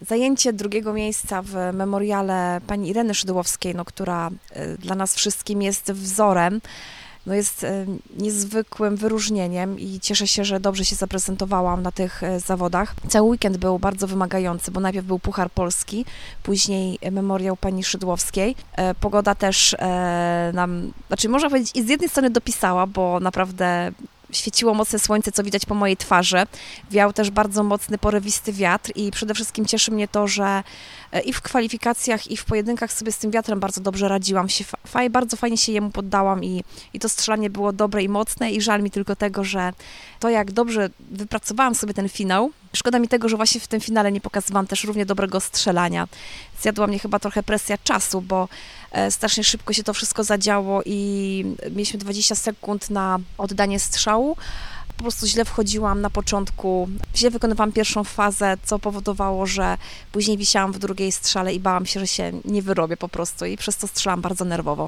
Zajęcie drugiego miejsca w memoriale pani Ireny Szydłowskiej, no, która y, dla nas wszystkim jest wzorem, no, jest y, niezwykłym wyróżnieniem i cieszę się, że dobrze się zaprezentowałam na tych y, zawodach. Cały weekend był bardzo wymagający, bo najpierw był Puchar Polski, później memoriał pani Szydłowskiej. E, Pogoda też e, nam, znaczy można powiedzieć, i z jednej strony dopisała, bo naprawdę świeciło mocne słońce, co widać po mojej twarzy. Wiał też bardzo mocny, porywisty wiatr i przede wszystkim cieszy mnie to, że i w kwalifikacjach, i w pojedynkach sobie z tym wiatrem bardzo dobrze radziłam się. Bardzo fajnie się jemu poddałam i, i to strzelanie było dobre i mocne i żal mi tylko tego, że to jak dobrze wypracowałam sobie ten finał, szkoda mi tego, że właśnie w tym finale nie pokazywałam też równie dobrego strzelania. Zjadła mnie chyba trochę presja czasu, bo e, strasznie szybko się to wszystko zadziało i mieliśmy 20 sekund na oddanie strzału. Po prostu źle wchodziłam na początku, źle wykonywałam pierwszą fazę, co powodowało, że później wisiałam w drugiej strzale i bałam się, że się nie wyrobię po prostu i przez to strzelam bardzo nerwowo.